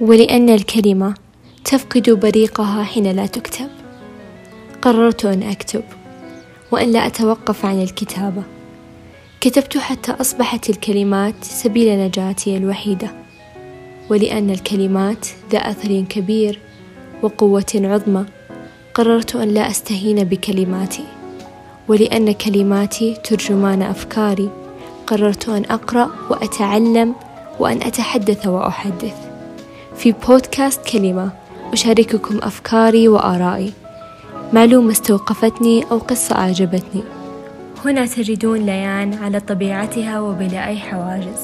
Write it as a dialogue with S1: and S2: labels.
S1: ولأن الكلمة تفقد بريقها حين لا تكتب. قررت أن أكتب وأن لا أتوقف عن الكتابة. كتبت حتى أصبحت الكلمات سبيل نجاتي الوحيدة. ولأن الكلمات ذا أثر كبير وقوة عظمى قررت أن لا أستهين بكلماتي. ولأن كلماتي ترجمان أفكاري. قررت أن أقرأ وأتعلم وأن أتحدث وأحدث. في بودكاست كلمة أشارككم أفكاري وآرائي. معلومة استوقفتني أو قصة أعجبتني. هنا تجدون ليان على طبيعتها وبلا أي حواجز.